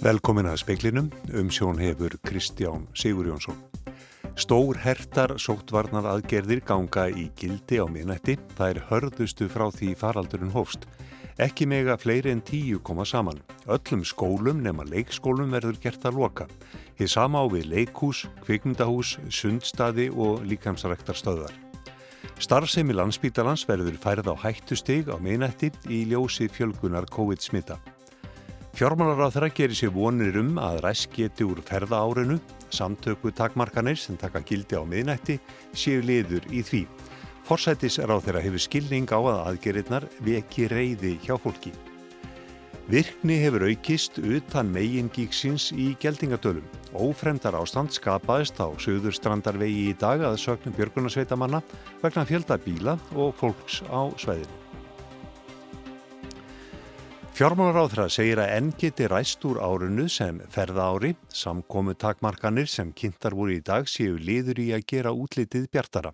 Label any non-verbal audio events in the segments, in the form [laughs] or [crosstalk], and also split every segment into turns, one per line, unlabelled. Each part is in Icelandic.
Velkomin að speiklinum, um sjón hefur Kristján Sigur Jónsson. Stór hertar sóttvarnar aðgerðir ganga í gildi á minnætti, það er hörðustu frá því faraldurinn hófst. Ekki mega fleiri en tíu koma saman. Öllum skólum nema leikskólum verður gert að loka. Þið sama á við leikhús, kvikmyndahús, sundstaði og líkamsræktarstöðar. Starfsemi landsbítalans verður færð á hættustig á minnætti í ljósi fjölgunar COVID-smita. Fjármálaráð þeirra gerir sér vonir um að ræsk geti úr ferða árinu, samtöku takmarkanir sem taka gildi á miðnætti séu liður í því. Forsætisráð þeirra hefur skilning á að aðgerirnar veki reyði hjá fólki. Virkni hefur aukist utan megin gíksins í geldingadölum. Ófremdar ástand skapaðist á söðurstrandarvegi í dag að sögnum björgunarsveitamanna vegna fjölda bíla og fólks á sveðinu. Fjármálaráðra segir að enn geti ræst úr árunu sem ferða ári, samkomu takmarkanir sem kynntar voru í dag séu liður í að gera útlitið bjartara.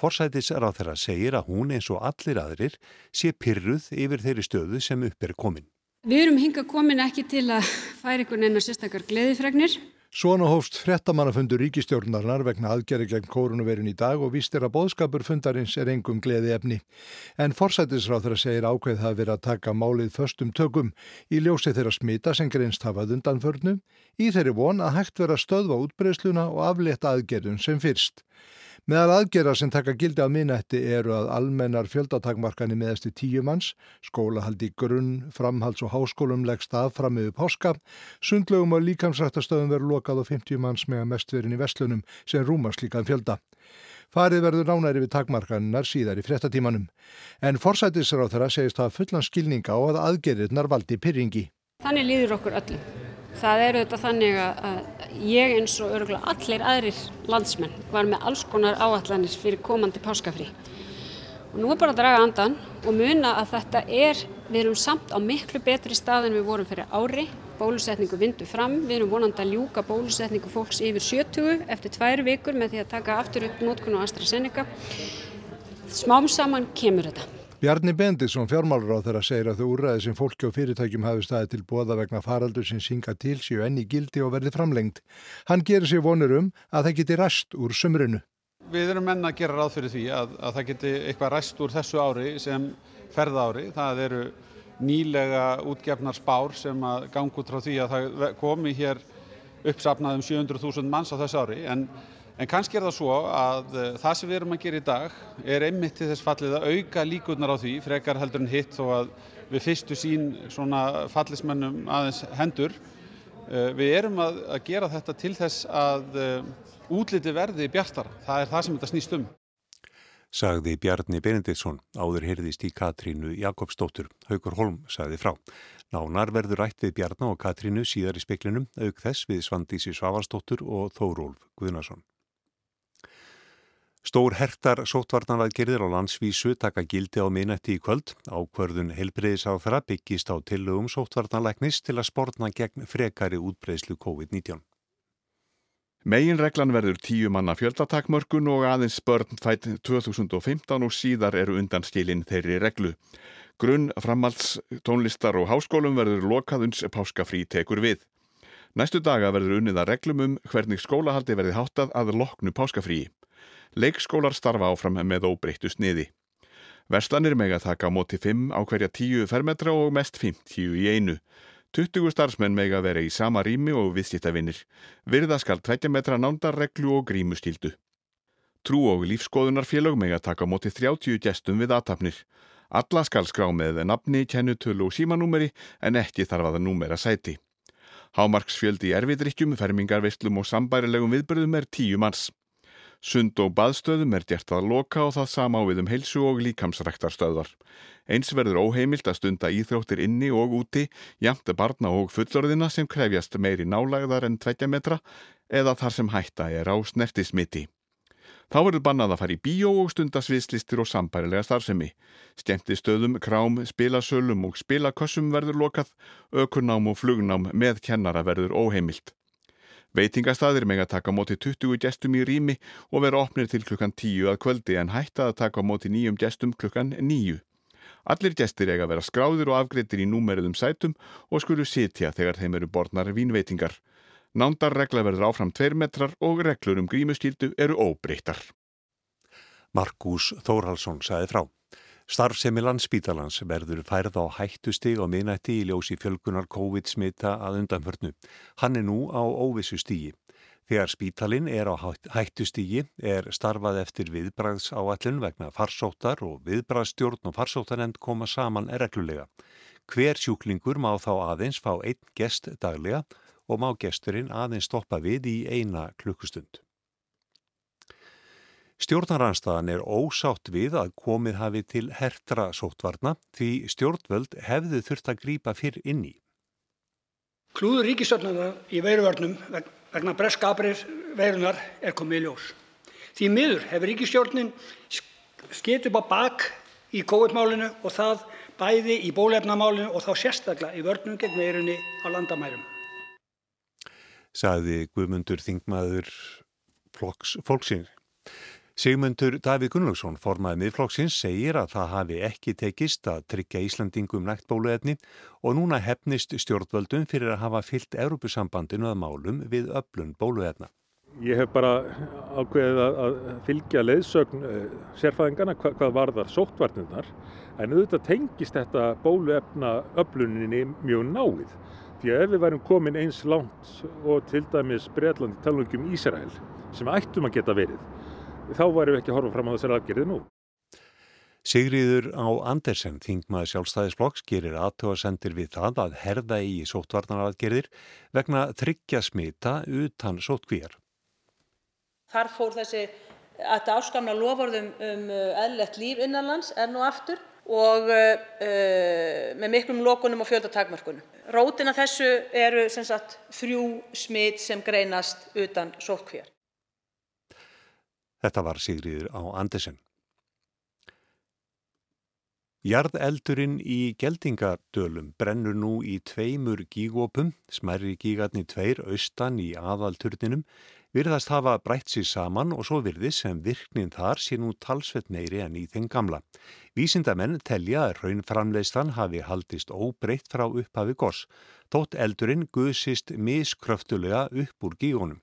Forsætisráðra segir að hún eins og allir aðrir sé pyrruð yfir þeirri stöðu sem upp er komin.
Við erum hinga komin ekki til að færa einhvern enn að sérstakar gleðifregnir.
Svona hófst frettamannafundur ríkistjórnarinnar vegna aðgerri gegn koronavirun í dag og vístir að bóðskapur fundarins er engum gleði efni. En forsætisráþra segir ákveð það verið að taka málið förstum tökum í ljósi þeirra smita sem grenst hafað undanförnu, í þeirri von að hægt vera stöðva útbreysluna og afleta aðgerðun sem fyrst. Meðal aðgerðar sem taka gildi á minnætti eru að almennar fjöldatakmarkani meðast í tíu manns, skólahaldi grunn, framhalds og háskólum leggst að fram meðu páska, sundlegum og líkamsrættastöðum veru lokað á 50 manns með mestverin í vestlunum sem rúmast líkan fjölda. Farið verður nánæri við takmarkaninnar síðar í frettatímanum. En forsætisráð þeirra segist að fullan skilninga á að aðgerðirnar valdi pyrringi.
Þannig líður okkur öllum. Það er auðvitað þannig að ég eins og örgulega allir aðrir landsmenn var með alls konar áallanir fyrir komandi páskafrí. Og nú er bara að draga andan og muna að þetta er, við erum samt á miklu betri stað en við vorum fyrir ári. Bólusetningu vindu fram, við erum vonandi að ljúka bólusetningu fólks yfir 70 eftir tvær vikur með því að taka aftur upp nótkunn og AstraZeneca. Smám saman kemur þetta.
Bjarni Bendisson fjármálur á þeirra segir að þau úrræði sem fólki og fyrirtækjum hafi staðið til bóða vegna faraldur sem synga til séu enni gildi og verði framlengt. Hann gerir sér vonur um að það geti ræst úr sömrunu.
Við erum menna að gera ráð fyrir því að, að það geti eitthvað ræst úr þessu ári sem ferða ári. Það eru nýlega útgefnar spár sem að gangu út frá því að það komi hér uppsapnað um 700.000 manns á þessu ári en En kannski er það svo að uh, það sem við erum að gera í dag er einmitt til þess fallið að auka líkurnar á því, frekar heldur en hitt þó að við fyrstu sín svona fallismennum aðeins hendur. Uh, við erum að, að gera þetta til þess að uh, útliti verði bjartara. Það er það sem þetta snýst um.
Sagði Bjarni Benediktsson, áður heyrðist í Katrínu Jakobsdóttur. Haugur Holm sagði frá. Nánar verður rætt við Bjarni og Katrínu síðar í speklinum, auk þess við Svandísi Svavarsdóttur og Þórólf Guðnason. Stór hertar sótvarnaraðgerðir á landsvísu taka gildi á minnætti í kvöld. Ákvörðun heilbreyðisáþara byggist á tillögum sótvarnalæknis til að spórna gegn frekari útbreyðslu COVID-19.
Meginreglan verður tíu manna fjöldatakmörkun og aðeins börn fætt 2015 og síðar eru undan skilin þeirri reglu. Grunn, framhalds, tónlistar og háskólum verður lokaðuns páskafrí tekur við. Næstu daga verður unnið að reglum um hvernig skólahaldi verði háttað að loknu páskafríi. Leikskólar starfa áfram með óbreyttu sniði. Verslanir meg að taka á móti 5 á hverja 10 fermetra og mest 50 í einu. 20 starfsmenn meg að vera í sama rými og viðsýttavinnir. Virða skal 20 metra nándarreglu og grímuskildu. Trú og lífskoðunarfélög meg að taka á móti 30 gestum við aðtapnir. Alla skal skrá með nafni, kennutölu og símanúmeri en ekki þarf að númera sæti. Hámarksfjöldi í erfiðrykkjum, fermingarveislum og sambærilegum viðbörðum er 10 manns. Sund og baðstöðum er gert að loka og það sama á við um heilsu og líkamsræktarstöðvar. Eins verður óheimilt að stunda íþróttir inni og úti, jæmt barna og fullorðina sem krefjast meiri nálagðar en 20 metra eða þar sem hætta er á snertismiti. Þá verður bannað að fara í bíó og stunda sviðslistir og sambærilega starfsemi. Skemmti stöðum, krám, spilasölum og spilakossum verður lokað, ökunám og flugnám með kennara verður óheimilt. Veitingastæðir meg að taka móti 20 gestum í rými og vera opnir til klukkan 10 að kvöldi en hætta að taka móti nýjum gestum klukkan 9. Allir gestir eiga að vera skráðir og afgreitir í númeriðum sætum og skulu sitja þegar þeim eru borðnar vínveitingar. Nándarregla verður áfram tveir metrar og reglur um grímuskildu eru óbreyttar.
Markus Þórhalsson sagði frá. Starfsemi landsbítalans verður færð á hættustig á miðnætti í ljósi fjölgunar COVID-smita að undanförnu. Hann er nú á óvissu stígi. Þegar spítalinn er á hættustígi er starfað eftir viðbræðs áallun vegna farsóttar og viðbræðstjórn og farsóttanemnd koma saman reglulega. Hver sjúklingur má þá aðeins fá einn gest daglega og má gesturinn aðeins stoppa við í eina klukkustund. Stjórnaranstaðan er ósátt við að komið hafi til hertra sóttvarna því stjórnvöld hefðu þurft að grýpa fyrr inn í.
Klúður ríkistöldnarna í veiruvörnum vegna breskabrið veirunar er komið í ljós. Því miður hefur ríkistjórnin skilt upp á bak í COVID-málinu og það bæði í bólefnamálinu og þá sérstaklega í vörnum gegn veirunni á landamærum.
Saði Guðmundur Þingmaður fólksins. Sigmundur Davíð Gunnlaugsson, formaði miðflokksins, segir að það hafi ekki tekist að tryggja Íslandingum nægt bóluefni og núna hefnist stjórnvöldum fyrir að hafa fyllt Europasambandinu að málum við öflun bóluefna.
Ég hef bara ákveðið að fylgja leiðsögn eh, sérfæðingana hvað, hvað varðar sóttvarnirnar en auðvitað tengist þetta bóluefna öfluninni mjög náið. Því að ef við værum komin eins langt og til dæmis Breitlandi talungum Ísrael sem ættum að geta verið þá varum við ekki að horfa fram á þessari aðgerði nú.
Sigriður á Andersen, þingmaði sjálfstæðisflokks, gerir aðtöðasendir við það að herða í sóttvarnaraðgerðir vegna tryggja smita utan sóttkvíjar.
Þar fór þessi að áskamna loforðum um eðlert líf innanlands er nú aftur og uh, með miklum lokunum og fjöldatakmörkunum. Rótina þessu eru sagt, þrjú smit sem greinast utan sóttkvíjar.
Þetta var Sigriður á Andersen. Jarðeldurinn í Geldingadölum brennur nú í tveimur gígópum, smerri gígarni tveir austan í aðalturninum, virðast hafa brætt sér saman og svo virðis sem virknin þar sé nú talsveit meiri en í þenn gamla. Vísindamenn telja að raunframleistan hafi haldist óbreytt frá upphafi gors, þótt eldurinn guðsist miskröftulega upp úr gígunum.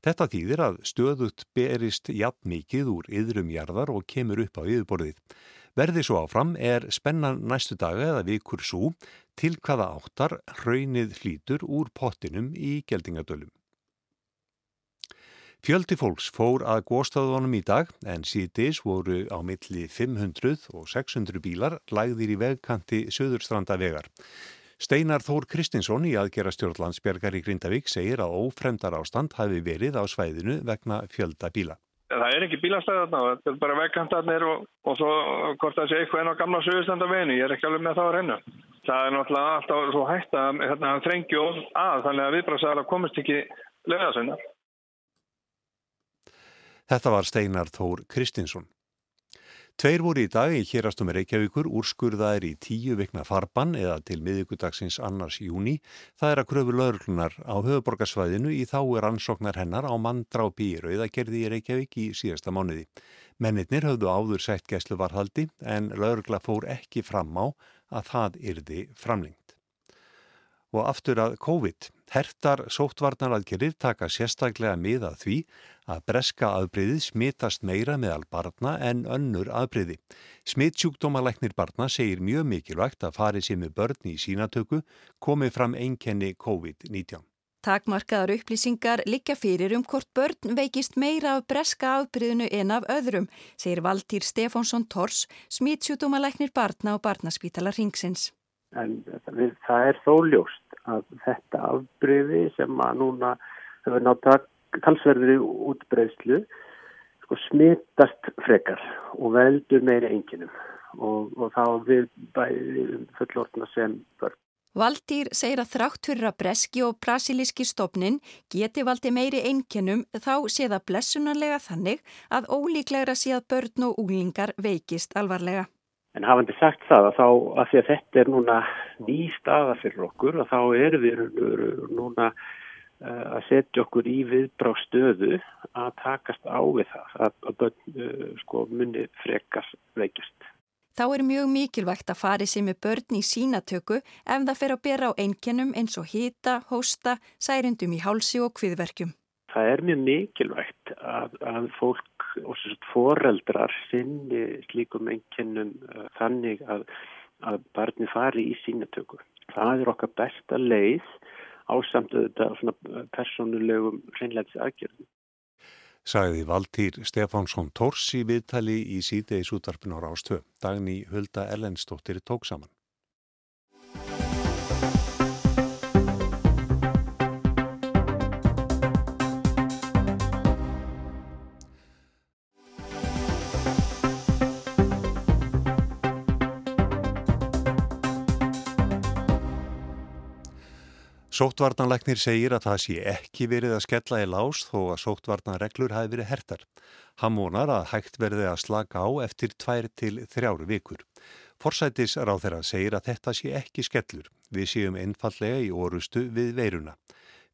Þetta þýðir að stöðut berist jafn mikið úr yðrum jarðar og kemur upp á yðurborðið. Verði svo áfram er spennan næstu daga eða vikur svo til hvaða áttar hraunið hlítur úr pottinum í geldingadölum. Fjöldi fólks fór að góðstöðunum í dag en síðdeis voru á milli 500 og 600 bílar lægðir í vegkanti Söðurstranda vegar. Steinar Þór Kristinsson í aðgera stjórnlandsbjörgar í Grindavík segir að ófremdar ástand hafi verið á svæðinu vegna fjölda bíla.
Það er ekki bílastæð þarna, þetta er bara vegkantarnir og, og svo hvort það sé eitthvað enn á gamla sögustandaveginu, ég er ekki alveg með það á reynu. Það er náttúrulega alltaf svo hægt að hérna, þrengju að þannig að viðbrásæðar komist ekki lögðasinnar.
Þetta var Steinar Þór Kristinsson. Tveir voru í dag í hérastum Reykjavíkur úrskurðaðir í tíu vikna farban eða til miðugudagsins annars júni. Það er að kröfu laurlunar á höfuborgarsvæðinu í þá er ansóknar hennar á manndrápi í Rauðagerði í Reykjavík í síðasta mánuði. Mennirnir höfðu áður sætt gæslu varhaldi en laurugla fór ekki fram á að það yrði framlengt. Og aftur að COVID. Hertar sóttvarnaraðgerir taka sérstaklega miða því að breska afbreyðið smitast meira meðal barna en önnur afbreyði. Smittsjúkdómalæknir barna segir mjög mikilvægt að farið sem er börn í sínatöku komið fram einkenni COVID-19.
Takmarkaðar upplýsingar liggja fyrir um hvort börn veikist meira af breska afbreyðinu en af öðrum, segir Valtýr Stefánsson Tors, smittsjúkdómalæknir barna og barnaspítala ringsins.
En það er þó ljóst að þetta afbreyði sem að núna hefur nátt talsverðri útbreyðslu sko, smittast frekar og veldur meira enginum og, og þá við bæði fullortna sem börn.
Valdýr segir að þrátt fyrir að breski og brasilíski stopnin geti valdi meiri einkennum þá sé það blessunarlega þannig að ólíklegra sé að börn og úlingar veikist alvarlega.
En hafandi sagt það að þá að því að þetta er núna ný staða fyrir okkur og þá erum við núna uh, að setja okkur í viðbrá stöðu að takast á við það að börn uh, sko, munni frekast veikjast.
Þá er mjög mikilvægt að fari sem er börn í sínatöku ef það fer að bera á einkennum eins og hýta, hósta, særindum í hálsi og kviðverkjum.
Það er mjög mikilvægt að, að fólk og foreldrar sinni slíkum einkennum uh, þannig að, að barni fari í sínatöku. Það er okkar besta leið ásamt auðvitað persónulegum hreinlegs aðgjörðum
sagði Valtýr Stefánsson Tórs í viðtali í síðdeis útarpin á Rástvö. Dagni Hulda Ellensdóttir tók saman. Sóttvarnanleiknir segir að það sé ekki verið að skella í lás þó að sóttvarnanreglur hafi verið hertar. Hann vonar að hægt verði að slaka á eftir tvær til þrjáru vikur. Forsætis ráð þeirra segir að þetta sé ekki skellur. Við séum einfallega í orustu við veiruna.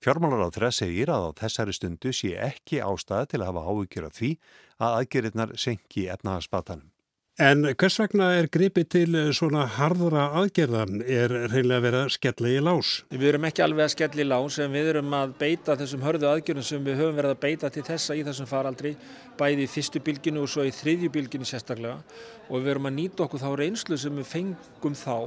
Fjármálar á þeirra segir að á þessari stundu sé ekki ástæða til að hafa áhugjur af því að aðgerirnar senki efnaðarspatanum.
En hvers vegna er gripið til svona harðra aðgerðan er reynilega að skella í lás?
Við erum ekki alveg að skella í lás en við erum að beita þessum hörðu aðgerðum sem við höfum verið að beita til þessa í þessum faraldri bæði í fyrstu bylginu og svo í þriðju bylginu sérstaklega og við erum að nýta okkur þá reynslu sem við fengum þá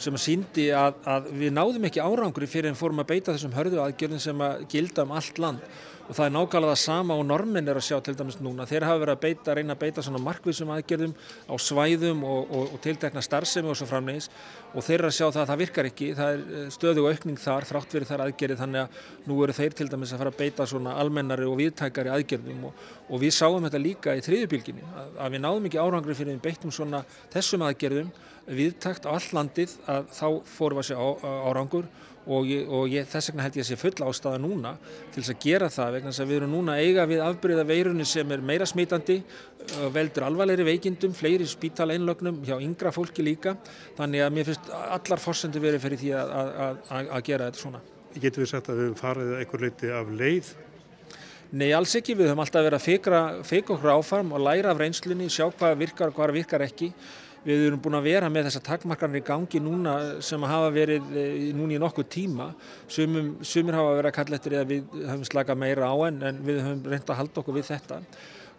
sem að síndi að, að við náðum ekki árangri fyrir en fórum að beita þessum hörðu aðgerðum sem að gilda um allt land. Og það er nákvæmlega það sama og normin er að sjá til dæmis núna. Þeir hafa verið að beita, reyna að beita svona markvísum aðgerðum á svæðum og, og, og tiltekna starfsemi og svo framlegis og þeir að sjá það að það virkar ekki. Það er eh, stöðu og aukning þar þrátt verið þar aðgerið þannig að nú eru þeir til dæmis að fara að beita svona almennari og viðtækari aðgerðum. Og, og við sáum þetta líka í þriðjubilginni að, að við náðum ekki árangri fyrir við beittum svona þessum aðgerðum viðtækt á all landið að þá fórum við að sjá árangur og, ég, og ég, þess vegna held ég að sé full ástæða núna til þess að gera það vegna þess að við erum núna eiga við afbyrða veirunni sem er meira smítandi veldur alvarleiri veikindum, fleiri spítala einlögnum hjá yngra fólki líka. Þannig að mér finnst allar fórsendu verið fyrir því að, að, að, að gera þetta svona.
Getur við sagt að við höfum farið eitthvað leiti af leið?
Nei, alls ekki, við höfum alltaf verið að fikra okkur áfarm og læra af reynslunni, sjá hvað virkar og hvað virkar ekki Við erum búin að vera með þessa takmarkanir í gangi núna sem hafa verið eh, núni í nokkuð tíma. Sumum, sumir hafa verið að kalla eftir að við höfum slakað meira á en, en við höfum reynd að halda okkur við þetta.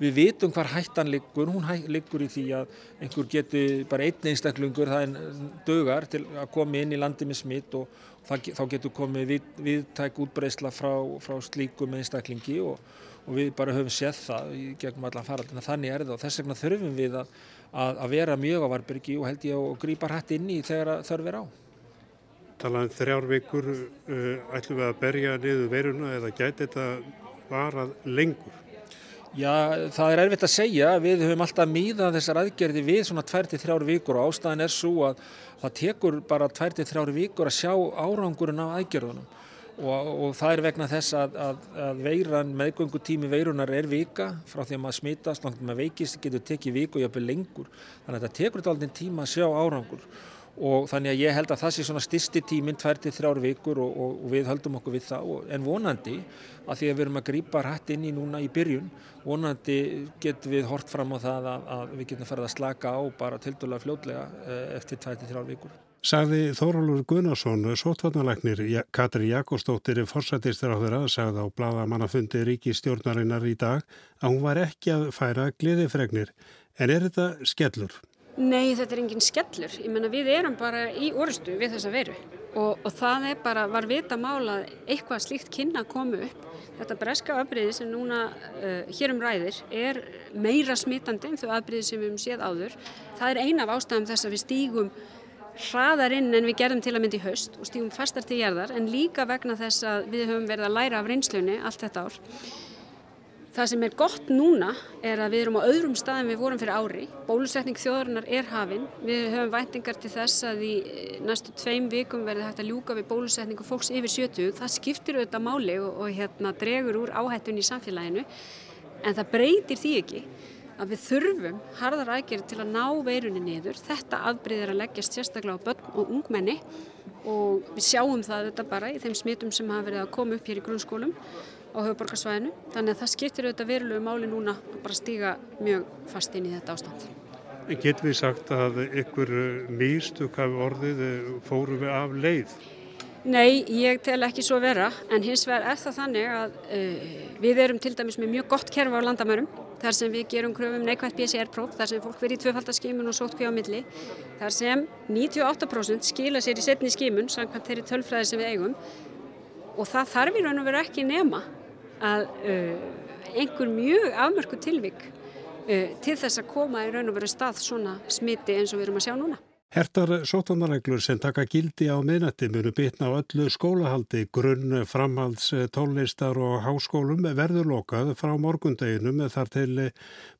Við vitum hvar hættan liggur, hún liggur í því að einhver getur bara einn einstaklingur það er dögar til að koma inn í landi með smitt og það, þá getur komið við, viðtæk útbreysla frá, frá slíkum einstaklingi og, og við bara höfum séð það gegnum allan faraldina. Þannig er það og þess vegna þurfum við að að, að vera mjög á Varbergi og held ég að grýpa hrætt inn í þegar þörf er á.
Talaðum þrjár vikur, uh, ætlum við að berja niður veruna eða gæti þetta varað lengur?
Já, það er erfitt að segja. Við höfum alltaf míðað þessar aðgerði við svona 2-3 vikur og ástæðan er svo að það tekur bara 2-3 vikur að sjá árangurinn af aðgerðunum og, og það er vegna þess að, að, að veiran, meðgöngutími veirunar er vika frá því að maður smitast, langt maður veikist, getur tekið viku og jafnveg lengur. Þannig að þetta tekur þetta aldrei tíma að sjá árangur og þannig að ég held að það sé svona styrsti tíminn tværtið þrjár vikur og, og, og við höldum okkur við það en vonandi að því að við erum að grýpa hrætt inn í núna í byrjun vonandi getum við hort fram á það að, að við getum farið að slaka á bara til dæla fljótlega eh, eftir tværtið þrjár vikur.
Sagði Þórólur Gunnarsson, sótvarnalæknir Katri Jakobsdóttir fórsættistur á þeirra, sagði á bladamannafundi ríkistjórnarinnar í dag að hún var ekki að færa gleðifregnir. En er þetta skellur?
Nei, þetta er engin skellur. Ég menna við erum bara í orðstu við þessa veru og, og það er bara, var vita mála eitthvað slíkt kynna að koma upp. Þetta breska afbreyði sem núna uh, hér um ræðir er meira smitandi en þau afbreyði sem við hefum séð áður. Það er eina af ástæðum þess að við stígum hraðar inn en við gerðum til að myndi í haust og stígum fastar til gerðar en líka vegna þess að við höfum verið að læra af reynslunni allt þetta ár. Það sem er gott núna er að við erum á öðrum staðin við vorum fyrir ári. Bólusetning þjóðarinnar er hafinn. Við höfum væntingar til þess að í næstu tveim vikum verði hægt að ljúka við bólusetningu fólks yfir 70. Það skiptir auðvitað máli og, og hérna, dregur úr áhættun í samfélaginu en það breytir því ekki að við þurfum harðar aðgerið til að ná veirunni niður. Þetta afbreyðir að leggjast sérstaklega á börn og ungmenni og við sjáum það þetta bara í þeim smitum sem hafa verið að koma upp hér í grunnskólum á höfuborgarsvæðinu. Þannig að það skiptir auðvitað verulegu máli núna að bara stíga mjög fast inn í þetta ástand.
Getur við sagt að ykkur mýstug hafi orðið fóru við af leið?
Nei, ég tel ekki svo vera en hins vegar er það þannig að uh, við erum til dæmis með mjög gott kerfa á landamærum þar sem við gerum kröfum neikvægt PCR-próf þar sem fólk verið í tvöfaldaskimun og sótt hví á milli þar sem 98% skila sér í setni skimun samkvæmt þeirri tölfræði sem við eigum og það þarf í raun og veru ekki nema að uh, einhver mjög afmörku tilvik uh, til þess að koma í raun og veru stað svona smiti eins og við erum að sjá núna.
Hertar sótanarreglur sem taka gildi á miðnætti munu bitna á öllu skólahaldi, grunn, framhalds, tónlistar og háskólum verður lokað frá morgundeginum þar til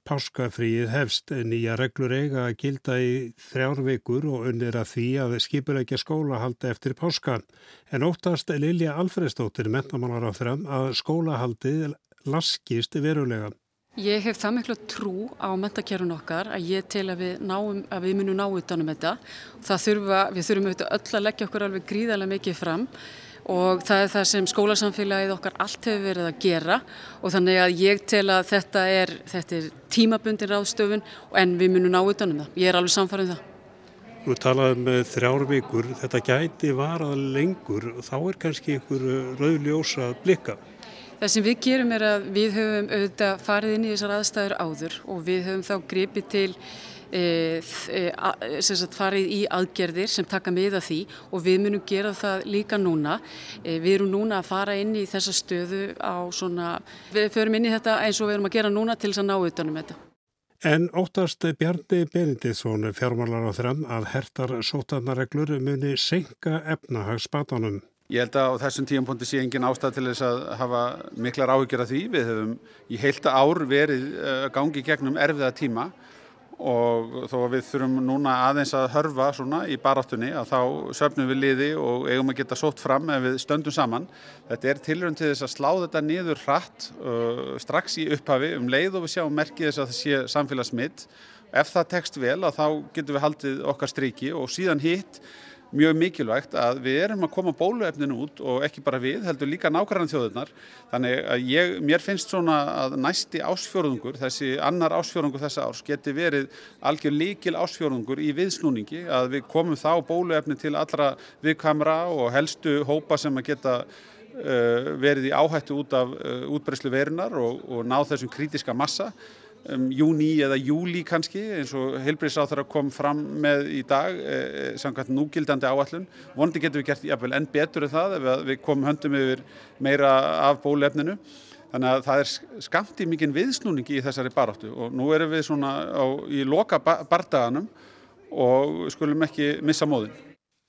páskafríið hefst. Nýja reglur eiga að gilda í þrjár vikur og unnir að því að skipulegja skólahaldi eftir páskan. En óttast Lilja Alfredsdóttir, mentamálar á þram, að skólahaldi laskist verulega.
Ég hef það miklu trú á mentakerun okkar að ég tel að við, náum, að við munum ná utanum þetta. Þurfa, við þurfum auðvitað öll að leggja okkur alveg gríðarlega mikið fram og það er það sem skólasamfélagið okkar allt hefur verið að gera og þannig að ég tel að þetta er, þetta er tímabundin ráðstöfun en við munum ná utanum það. Ég er alveg samfarið um það.
Þú talaði með þrjár vikur, þetta gæti varað lengur, þá er kannski einhver rauðljósa blikka.
Það sem við gerum er að við höfum auðvitað farið inn í þessar aðstæður áður og við höfum þá gripið til e, e, sagt, farið í aðgerðir sem taka með að því og við munum gera það líka núna. E, við erum núna að fara inn í þessa stöðu á svona, við förum inn í þetta eins og við erum að gera núna til þess að ná utanum þetta.
En óttast Bjarni Benindisson fjármálar á þrann að hertar sótarnareglur muni senka efnahagsbatanum.
Ég held að á þessum tíumponti sé engin ástæð til þess að hafa miklar áhyggjur af því. Við höfum í heilta ár verið uh, gangi gegnum erfiða tíma og þó að við þurfum núna aðeins að hörfa svona í baráttunni að þá söfnum við liði og eigum að geta sótt fram ef við stöndum saman. Þetta er tilrönd til þess að slá þetta niður hratt uh, strax í upphafi um leið og við sjáum merkið þess að það sé samfélagsmitt. Ef það tekst vel að þá getum við haldið okkar striki og síðan hitt mjög mikilvægt að við erum að koma bóluefninu út og ekki bara við, heldur líka nákvæmlega þjóðurnar. Þannig að ég, mér finnst svona að næsti ásfjörðungur, þessi annar ásfjörðungur þessa árs geti verið algjör líkil ásfjörðungur í viðsnúningi að við komum þá bóluefni til allra viðkamra og helstu hópa sem að geta uh, verið í áhættu út af uh, útbreyslu verunar og, og ná þessum kritiska massa um, júni eða júli kannski eins og heilbreyðsáþara kom fram með í dag e, samkvæmt núgildandi áallun vondi getur við gert jafnvel enn betur en það ef við komum höndum yfir meira af bólefninu þannig að það er skamt í mikinn viðsnúningi í þessari baráttu og nú erum við svona á, í loka bardaganum og skulum ekki missa móðin.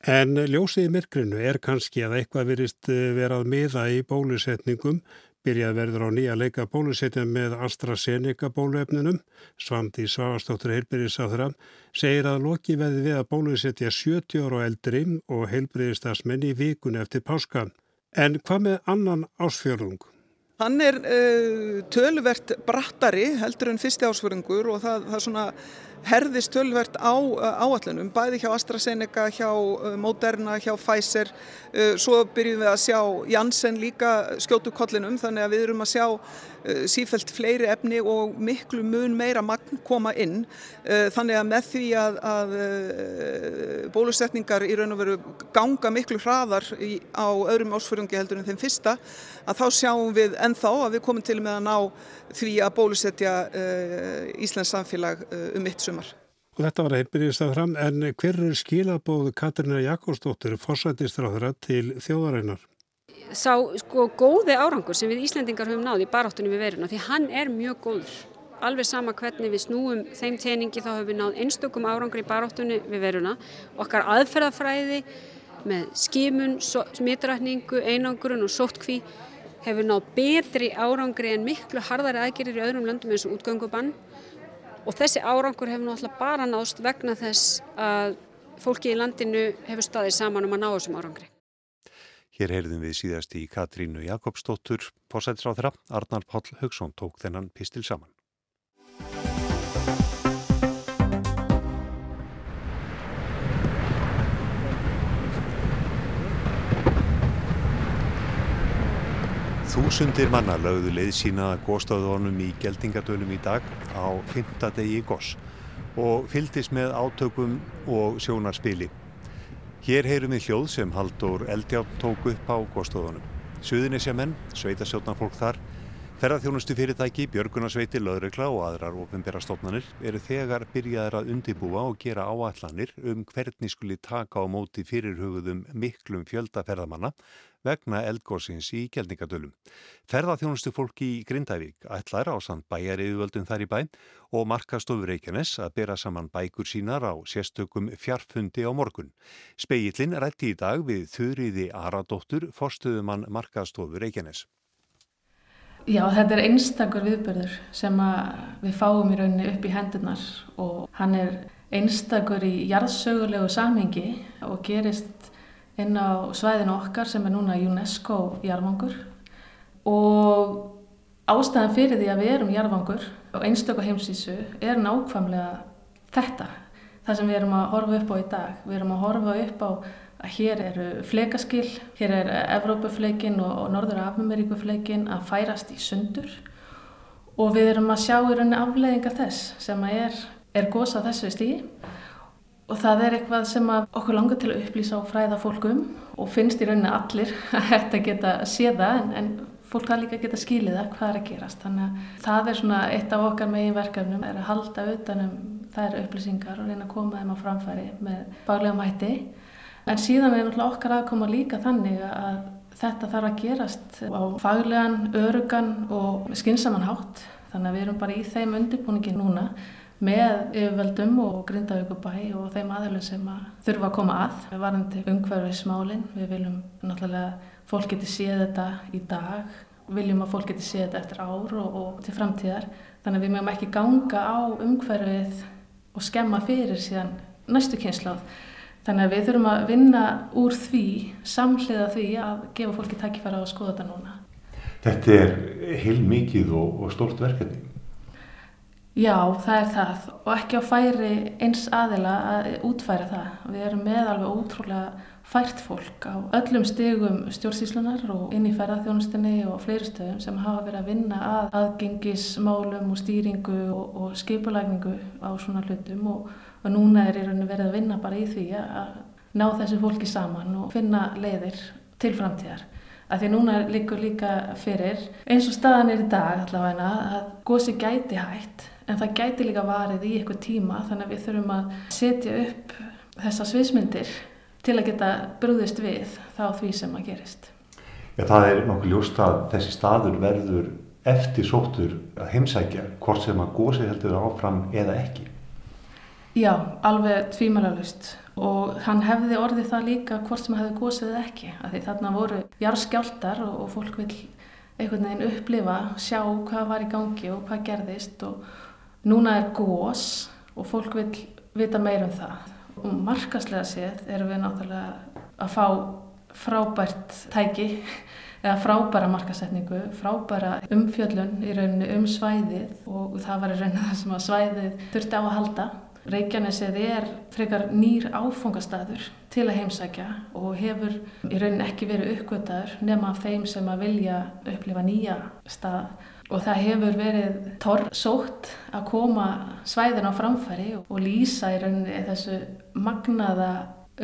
En ljósið í myrkrinu er kannski að eitthvað verist eh, verað miða í bólusetningum Byrjað verður á nýja leika bólusetja með AstraZeneca bóluefninum. Svandi Svavastóttur heilbyrðisáþra segir að loki veði við að bólusetja 70 ára og eldri og heilbyrðistasmenn í vikun eftir páska. En hvað með annan ásfjörðung?
Hann er uh, tölvert brattari heldur en fyrsti ásfjörðungur og það, það svona herðist tölvert á áallunum, bæði hjá AstraZeneca, hjá Moderna, hjá Pfizer, svo byrjum við að sjá Janssen líka skjótu kollinum þannig að við erum að sjá sífælt fleiri efni og miklu mun meira magn koma inn. Þannig að með því að, að bólusetningar í raun og veru ganga miklu hraðar í, á öðrum ásfjörðungi heldur en þeim fyrsta að þá sjáum við ennþá að við komum til með að ná því að bólusetja Íslands samfélag um mitt sumar.
Og þetta var heilbyrjist að fram en hver er skilabóð Katarina Jakobsdóttir fórsættistráðara til þjóðareinar?
Sá sko góði árangur sem við Íslendingar höfum náð í baráttunum við veruna því hann er mjög góður. Alveg sama hvernig við snúum þeim teiningi þá höfum við náð einstökum árangur í baráttunni við veruna. Okkar aðferðafræði með skimun, smitrækningu, einangurun og sóttkví hefur náð betri árangri en miklu hardari aðgerir í öðrum löndum eins og útgöngubann og þessi árangur hefur náttúrulega bara náðst vegna þess að fólki í landinu hefur staðið saman um að ná þessum árangri.
Hér heyrðum við síðast í Katrínu Jakobsdóttur, fórsætisráðra, Arnar Páll Haugsson tók þennan pistil saman. Þúsundir manna lögðu leið sína góðstöðunum í Geldingadölum í dag á fymta degi í Goss. og fyldist með átökum og sjónarspili. Hér heyrum við hljóð sem Haldur Eldjátt tók upp á góðstofunum. Suðunisjamenn, sveitasjónarfólk þar, Ferðarþjónustu fyrirtæki, björgunarsveiti, löðregla og aðrar ofinbæra stofnanir eru þegar byrjaðar að undibúa og gera áallanir um hvernig skuli taka á móti fyrirhugðum miklum fjöldaferðamanna vegna eldgóðsins í Gjeldingadölum. Ferðarþjónustu fólki í Grindavík ætlar á samt bæjar yfirvöldum þar í bæ og markastofur Reykjanes að bera saman bækur sínar á sérstökum fjarfundi á morgun. Speillin rætti í dag við Þurriði Aradóttur, forstuðumann markastofur Reykjanes.
Já, þetta er einstakur viðbörður sem við fáum í rauninni upp í hendunar og hann er einstakur í jarðsögulegu samhengi og gerist inn á svæðinu okkar sem er núna UNESCO jarðvangur. Og ástæðan fyrir því að við erum jarðvangur og einstakar heimsísu er nákvæmlega þetta, það sem við erum að horfa upp á í dag. Við erum að horfa upp á að hér eru flekaskil, hér er Evrópufleikin og Norður Ameríkufleikin að færast í sundur. Og við erum að sjá í rauninni afleiðingar þess sem er, er gósa þessu stígi og það er eitthvað sem okkur langar til að upplýsa og fræða fólkum og finnst í rauninni allir [laughs] að þetta geta séða en, en fólk það líka geta skilið það hvað er að gerast. Þannig að það er svona eitt af okkar megin verkefnum er að halda utanum þær upplýsingar og reyna að koma þeim á framfæri með baglega mætti En síðan er náttúrulega okkar aðkoma líka þannig að þetta þarf að gerast á faglegan, örugan og skinsaman hátt. Þannig að við erum bara í þeim undirbúningi núna með yfirveldum og grindaugubæ og þeim aðeilum sem að þurfa að koma að. Við til umhverfismálinn, við viljum náttúrulega fólk geti séð þetta í dag, viljum að fólk geti séð þetta eftir ár og, og til framtíðar. Þannig að við mögum ekki ganga á umhverfið og skemma fyrir síðan næstu kynsláð. Þannig að við þurfum að vinna úr því, samhliða því að gefa fólki takkifæra á að skoða þetta núna.
Þetta er heil mikið og, og stórt verkefni.
Já, það er það og ekki á færi eins aðila að útfæra það. Við erum með alveg ótrúlega fært fólk á öllum stegum stjórnsíslunar og inn í ferðarþjónustinni og fleiri stöðum sem hafa verið að vinna að aðgengismálum og stýringu og, og skipulækningu á svona hlutum og og núna er í rauninu verið að vinna bara í því að ná þessu fólki saman og finna leiðir til framtíðar. Af því núna líkur líka fyrir, eins og staðan er í dag allavega, að gósi gæti hægt en það gæti líka varið í eitthvað tíma þannig að við þurfum að setja upp þessa sviðsmyndir til að geta brúðist við þá því sem að gerist.
Já, það er nokkuð ljóst að þessi staður verður eftir sóttur að heimsækja hvort sem að gósi heldur áfram eða ekki.
Já, alveg tvímælarlust og hann hefði orðið það líka hvort sem hefði gósið eða ekki af því þarna voru jarðskjáltar og, og fólk vil einhvern veginn upplifa, sjá hvað var í gangi og hvað gerðist og núna er gós og fólk vil vita meir um það. Og markaslega séð erum við náttúrulega að fá frábært tæki eða frábæra markasetningu, frábæra umfjöllun í rauninu um svæðið og það var í rauninu það sem að svæðið þurfti á að halda Reykjanesið er frekar nýr áfangastæður til að heimsækja og hefur í raunin ekki verið uppgötaður nema af þeim sem að vilja upplifa nýja stað. Og það hefur verið torr sótt að koma svæðin á framfæri og lýsa í rauninni þessu magnaða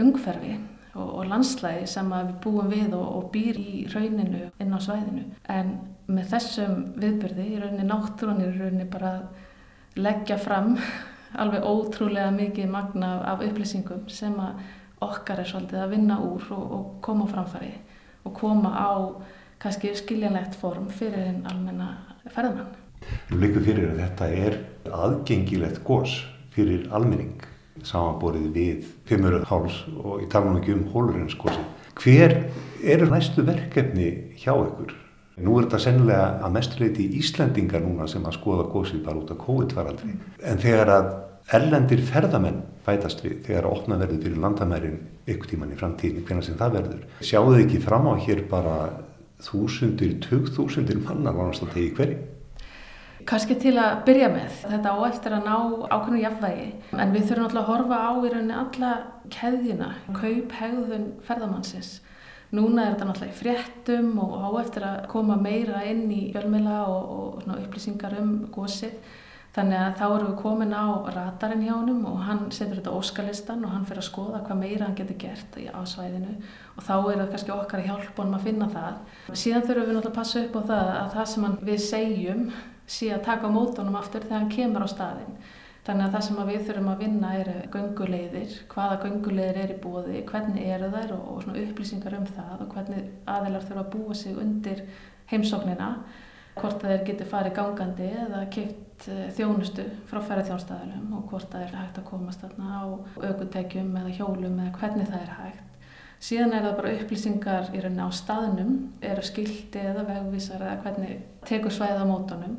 umhverfi og, og landslægi sem við búum við og, og býr í rauninu inn á svæðinu. En með þessum viðbyrði í rauninni náttúrunni í rauninni bara leggja fram alveg ótrúlega mikið magna af upplýsingum sem að okkar er svolítið að vinna úr og, og koma framfæri og koma á kannski skiljanlegt form fyrir þinn almenna ferðmann.
Nú líka fyrir að þetta er aðgengilegt gós fyrir almenning samanborið við fimmuröð háls og tala nú ekki um hólurinnskósi. Hver eru næstu verkefni hjá ykkur? Nú er þetta sennilega að mestuleiti Íslandingar núna sem að skoða gósið bara út af COVID-faraldri. En þegar að erlendir ferðamenn fætast við, þegar að opna verður fyrir landamærin ykkur tíman í framtíðin, hvernig sem það verður, sjáu þið ekki fram á hér bara þúsundir, tögþúsundir manna vonast að tegi hverju?
Kanski til að byrja með. Þetta á eftir að ná ákveðinu jafnvægi. En við þurfum alltaf að horfa á í rauninni alla keðjuna, kaup, hegðun ferðamannsins Núna er þetta náttúrulega í fréttum og á eftir að koma meira inn í fjölmila og, og upplýsingar um gósið. Þannig að þá erum við komin á ratarinn hjá honum og hann setur þetta óskalistan og hann fyrir að skoða hvað meira hann getur gert á svæðinu og þá er það kannski okkar að hjálpa honum að finna það. Síðan þurfum við náttúrulega að passa upp á það að það sem við segjum sé að taka á mótunum aftur þegar hann kemur á staðin. Þannig að það sem við þurfum að vinna eru göngulegðir, hvaða göngulegðir er í bóði, hvernig eru þær og, og upplýsingar um það og hvernig aðeinar þurfa að búa sig undir heimsóknina hvort það er getið farið gangandi eða keitt eh, þjónustu frá ferðarþjónstæðalum og hvort það er hægt að komast þarna á aukutækjum eða hjólum eða hvernig það er hægt. Síðan er það bara upplýsingar í rauninni á staðnum, eru skildi eða vegvísar eða hvernig tekur svæða mótunum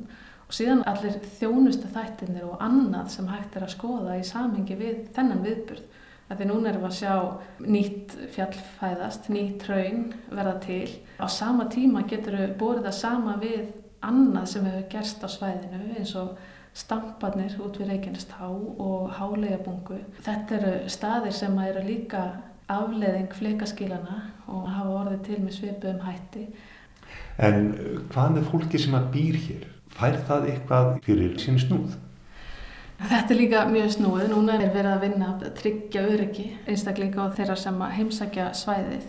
og síðan allir þjónustu þættinir og annað sem hægt er að skoða í samhengi við þennan viðburð. Því núna erum við að sjá nýtt fjallfæðast, nýtt raun verða til. Á sama tíma getur við borðið það sama við annað sem hefur gerst á svæðinu eins og stamparnir út við Reykjanestá og hálegabungu. Þetta eru staðir sem eru líka afleðing fleikaskílana og hafa orðið til með svipuðum hætti.
En hvað með fólki sem að býr hér? Fær það eitthvað fyrir sín snúð?
Þetta er líka mjög snúið. Núna er verið að vinna að tryggja öryggi einstakleika á þeirra sem heimsækja svæðið.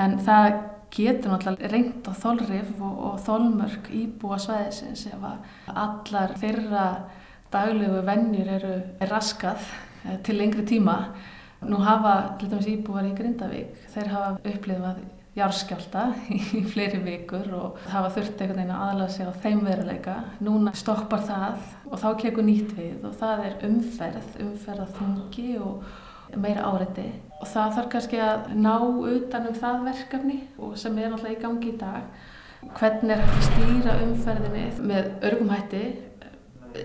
En það getur náttúrulega reynd á þólrif og, og þólmörk íbúa svæðisins ef að allar þeirra daglegu vennjur eru er raskað eh, til lengri tíma. Nú hafa til dæmis íbúar í Grindavík, þeir hafa upplifað járskjálta í fleiri vikur og hafa þurft einhvern veginn að aðlæða sig á þeim veruleika. Núna stoppar það og þá kekur nýtt við og það er umferð, umferð að þungi og meira áreiti og það þarf kannski að ná utanum það verkefni og sem er náttúrulega í gangi í dag hvernig er hægt að stýra umferðinni með örgumhætti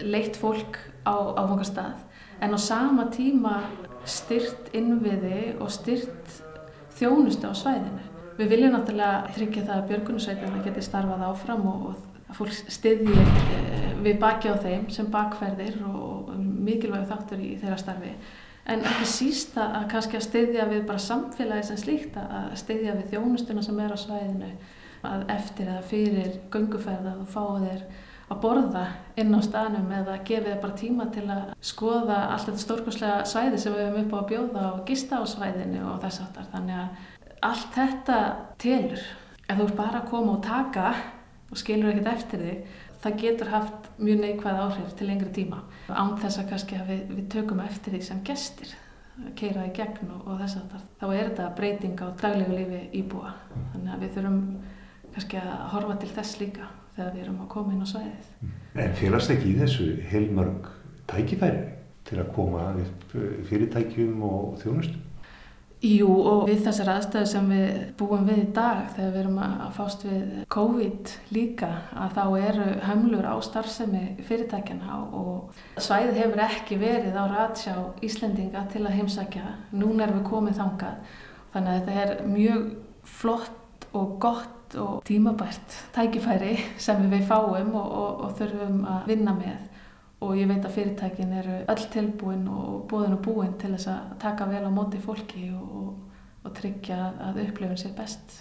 leitt fólk á áfangastað en á sama tíma styrt innviði og styrt þjónustu á svæðinu. Við viljum náttúrulega tryggja það að björgunarsveitina geti starfað áfram og, og fólk styðji eh, við baki á þeim sem bakverðir og mikilvæg þáttur í þeirra starfi. En ekki sísta að kannski að styðja við bara samfélagi sem slíkt að styðja við þjónustuna sem er á svæðinu að eftir eða fyrir gunguferða þú fáið þér að borða inn á staðnum eða gefið þér bara tíma til að skoða allt þetta stórkoslega svæði sem við hefum upp á að bjóða og gista á svæðinu og þess aftar þannig að allt þetta telur. Ef þú ert bara að koma og taka og skilur ekkert eftir þig það getur haft mjög neikvæð áhrif til lengri tíma. Án þess að kannski að við, við tökum eftir því sem gestir keira í gegn og, og þess að það þá er þetta breyting á daglegu lífi íbúa. Þannig að við þurfum kannski að horfa til þess líka þegar við erum að koma inn á svæðið.
En félast ekki í þessu heilmörg tækifæri til að koma upp fyrirtækjum og þjónustum?
Jú og við þessar aðstæðu sem við búum við í dag þegar við erum að fást við COVID líka að þá eru hömlur á starfsemi fyrirtækjana og svæðið hefur ekki verið á ratsjá Íslendinga til að heimsækja. Núna erum við komið þangað þannig að þetta er mjög flott og gott og tímabært tækifæri sem við fáum og, og, og þurfum að vinna með og ég veit að fyrirtækin eru öll tilbúin og búin og búin til þess að taka vel á móti fólki og, og tryggja að upplifin sé best.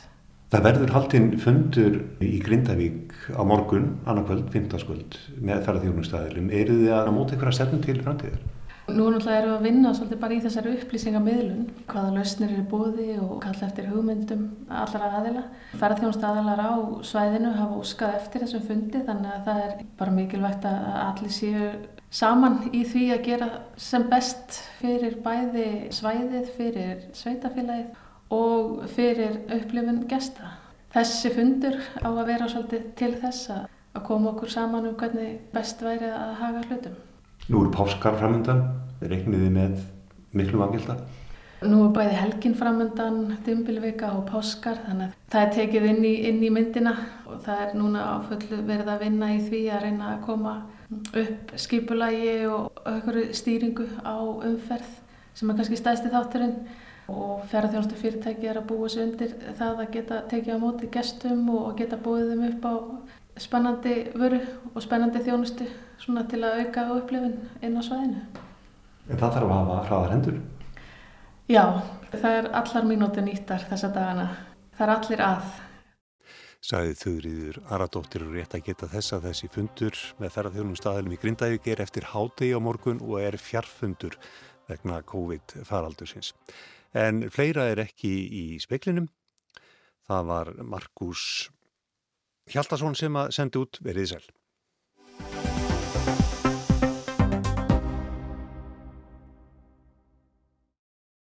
Það verður haldinn fundur í Grindavík á morgun, annarkvöld, 15. skvöld með ferðarþjónustæðilum. Eru þið að móta ykkur að setja til framtíðar?
Nú náttúrulega erum við að vinna svolítið bara í þessari upplýsingamiðlun, hvaða lausnir eru búði og kalla eftir hugmyndum allra aðila. Ferðarþjónustæðilar á svæðinu hafa úskað eftir þessum fundi þannig að það er bara mikilvægt að allir séu saman í því að gera sem best fyrir bæði svæðið, fyrir sveitafélagið og fyrir upplifun gesta. Þessi fundur á að vera svolítið til þess að koma okkur saman um hvernig best væri að haga hlutum.
Nú eru páskar framöndan, reikniði með miklu vangelda?
Nú er bæði helgin framöndan, dimbilvika og páskar þannig að það er tekið inn í, inn í myndina og það er núna á fullu verið að vinna í því að reyna að koma upp skipulagi og einhverju stýringu á umferð sem er kannski stæðsti þátturinn og ferðarþjónustu fyrirtæki er að búa sig undir það að geta tekið á móti gestum og geta búið þeim upp á spennandi vöru og spennandi þjónustu svona til að auka upplifin inn á svæðinu.
En það þarf að hafa hraðar hendur?
Já, það er allar mínúti nýttar þessa dagana. Það er allir að.
Saðið þauðriður Aradóttir og rétt að geta þess að þessi fundur með ferðarþjónum staðalum í Grindavík er eftir hádegi á morgun og er fjarfundur vegna COVID-faraldursins. En fleira er ekki í speklinum. Það var Markus Hjaldarsson sem að sendi út verið sæl.